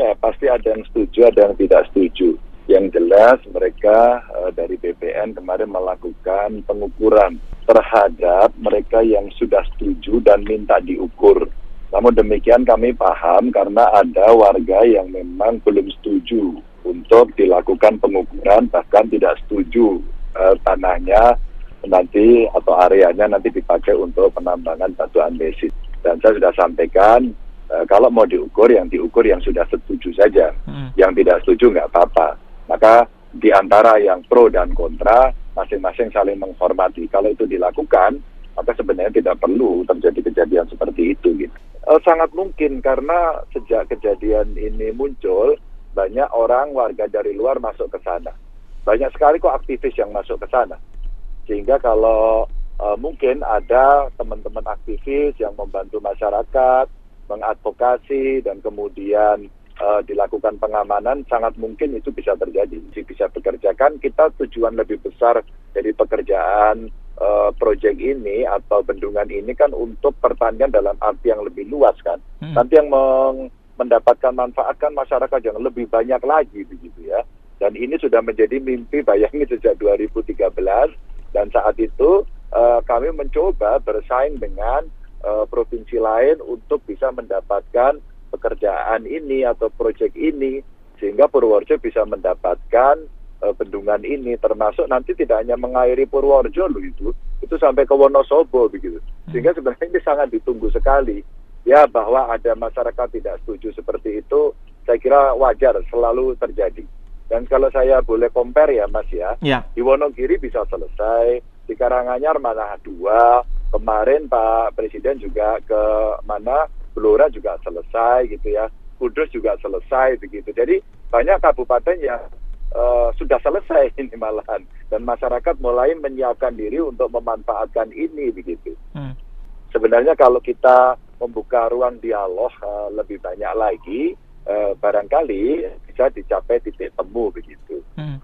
Iya, pasti ada yang setuju, ada yang tidak setuju. Yang jelas mereka uh, dari BPN kemarin melakukan pengukuran terhadap mereka yang sudah setuju dan minta diukur. Namun demikian kami paham karena ada warga yang memang belum setuju untuk dilakukan pengukuran bahkan tidak setuju uh, tanahnya nanti atau areanya nanti dipakai untuk penambangan batu andesit. Dan saya sudah sampaikan uh, kalau mau diukur yang diukur yang sudah setuju saja, hmm. yang tidak setuju nggak apa-apa. Maka di antara yang pro dan kontra masing-masing saling menghormati. Kalau itu dilakukan, maka sebenarnya tidak perlu terjadi kejadian seperti itu. Gitu. Uh, sangat mungkin karena sejak kejadian ini muncul banyak orang warga dari luar masuk ke sana. Banyak sekali kok aktivis yang masuk ke sana sehingga kalau uh, mungkin ada teman-teman aktivis yang membantu masyarakat mengadvokasi dan kemudian uh, dilakukan pengamanan sangat mungkin itu bisa terjadi. Bisa bekerjakan kita tujuan lebih besar dari pekerjaan uh, proyek ini atau bendungan ini kan untuk pertanian dalam arti yang lebih luas kan. Hmm. nanti yang meng mendapatkan manfaat kan masyarakat yang lebih banyak lagi begitu ya. Dan ini sudah menjadi mimpi bayangin sejak 2013 dan saat itu uh, kami mencoba bersaing dengan uh, provinsi lain untuk bisa mendapatkan pekerjaan ini atau proyek ini sehingga Purworejo bisa mendapatkan uh, bendungan ini. Termasuk nanti tidak hanya mengairi Purworejo loh itu itu sampai ke Wonosobo begitu. Sehingga sebenarnya ini sangat ditunggu sekali. Ya bahwa ada masyarakat tidak setuju seperti itu saya kira wajar selalu terjadi. Dan kalau saya boleh compare ya Mas ya, ya. di Wonogiri bisa selesai, di Karanganyar mana dua, kemarin Pak Presiden juga ke mana Blora juga selesai gitu ya, Kudus juga selesai begitu. Jadi banyak kabupaten yang uh, sudah selesai ini malahan dan masyarakat mulai menyiapkan diri untuk memanfaatkan ini begitu. Hmm. Sebenarnya kalau kita membuka ruang dialog uh, lebih banyak lagi, uh, barangkali bisa dicapai titik temu begitu. Hmm.